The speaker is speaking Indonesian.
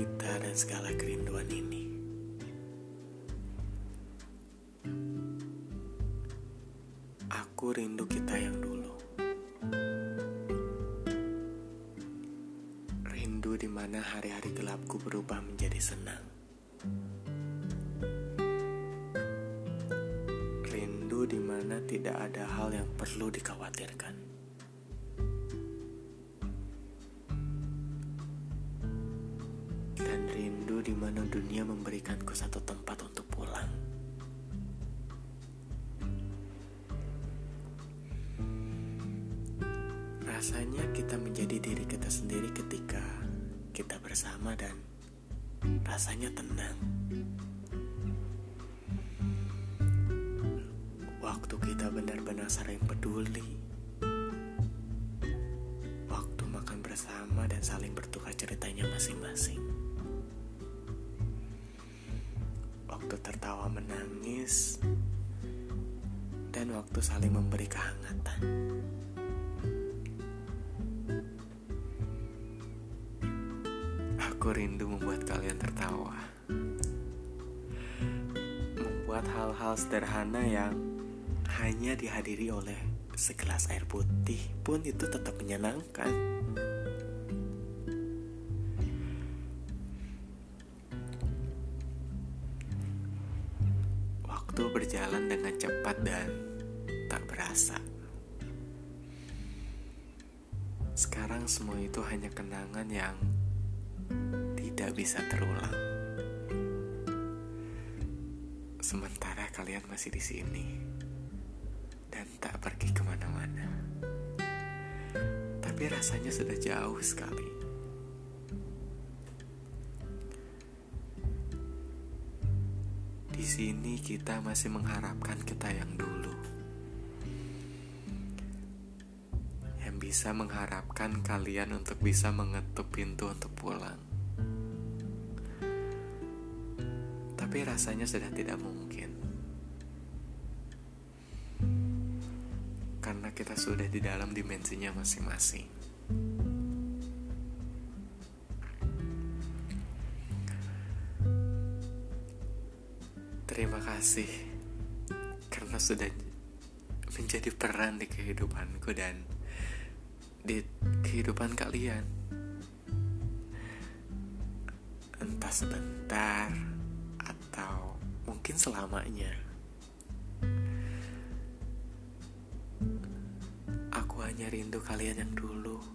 kita dan segala kerinduan ini. Aku rindu kita yang dulu. Rindu di mana hari-hari gelapku berubah menjadi senang. Rindu di mana tidak ada hal yang perlu dikhawatirkan. Dunia memberikanku satu tempat untuk pulang. Rasanya kita menjadi diri kita sendiri ketika kita bersama dan rasanya tenang. Waktu kita benar-benar saling peduli. Waktu makan bersama dan saling bertukar ceritanya masing-masing. Tertawa menangis dan waktu saling memberi kehangatan. Aku rindu membuat kalian tertawa. Membuat hal-hal sederhana yang hanya dihadiri oleh segelas air putih pun itu tetap menyenangkan. Waktu berjalan dengan cepat dan tak berasa. Sekarang semua itu hanya kenangan yang tidak bisa terulang. Sementara kalian masih di sini dan tak pergi ke mana-mana. Tapi rasanya sudah jauh sekali. Di sini kita masih mengharapkan kita yang dulu. Yang bisa mengharapkan kalian untuk bisa mengetuk pintu untuk pulang. Tapi rasanya sudah tidak mungkin. Karena kita sudah di dalam dimensinya masing-masing. Terima kasih karena sudah menjadi peran di kehidupanku dan di kehidupan kalian. Entah sebentar atau mungkin selamanya. Aku hanya rindu kalian yang dulu.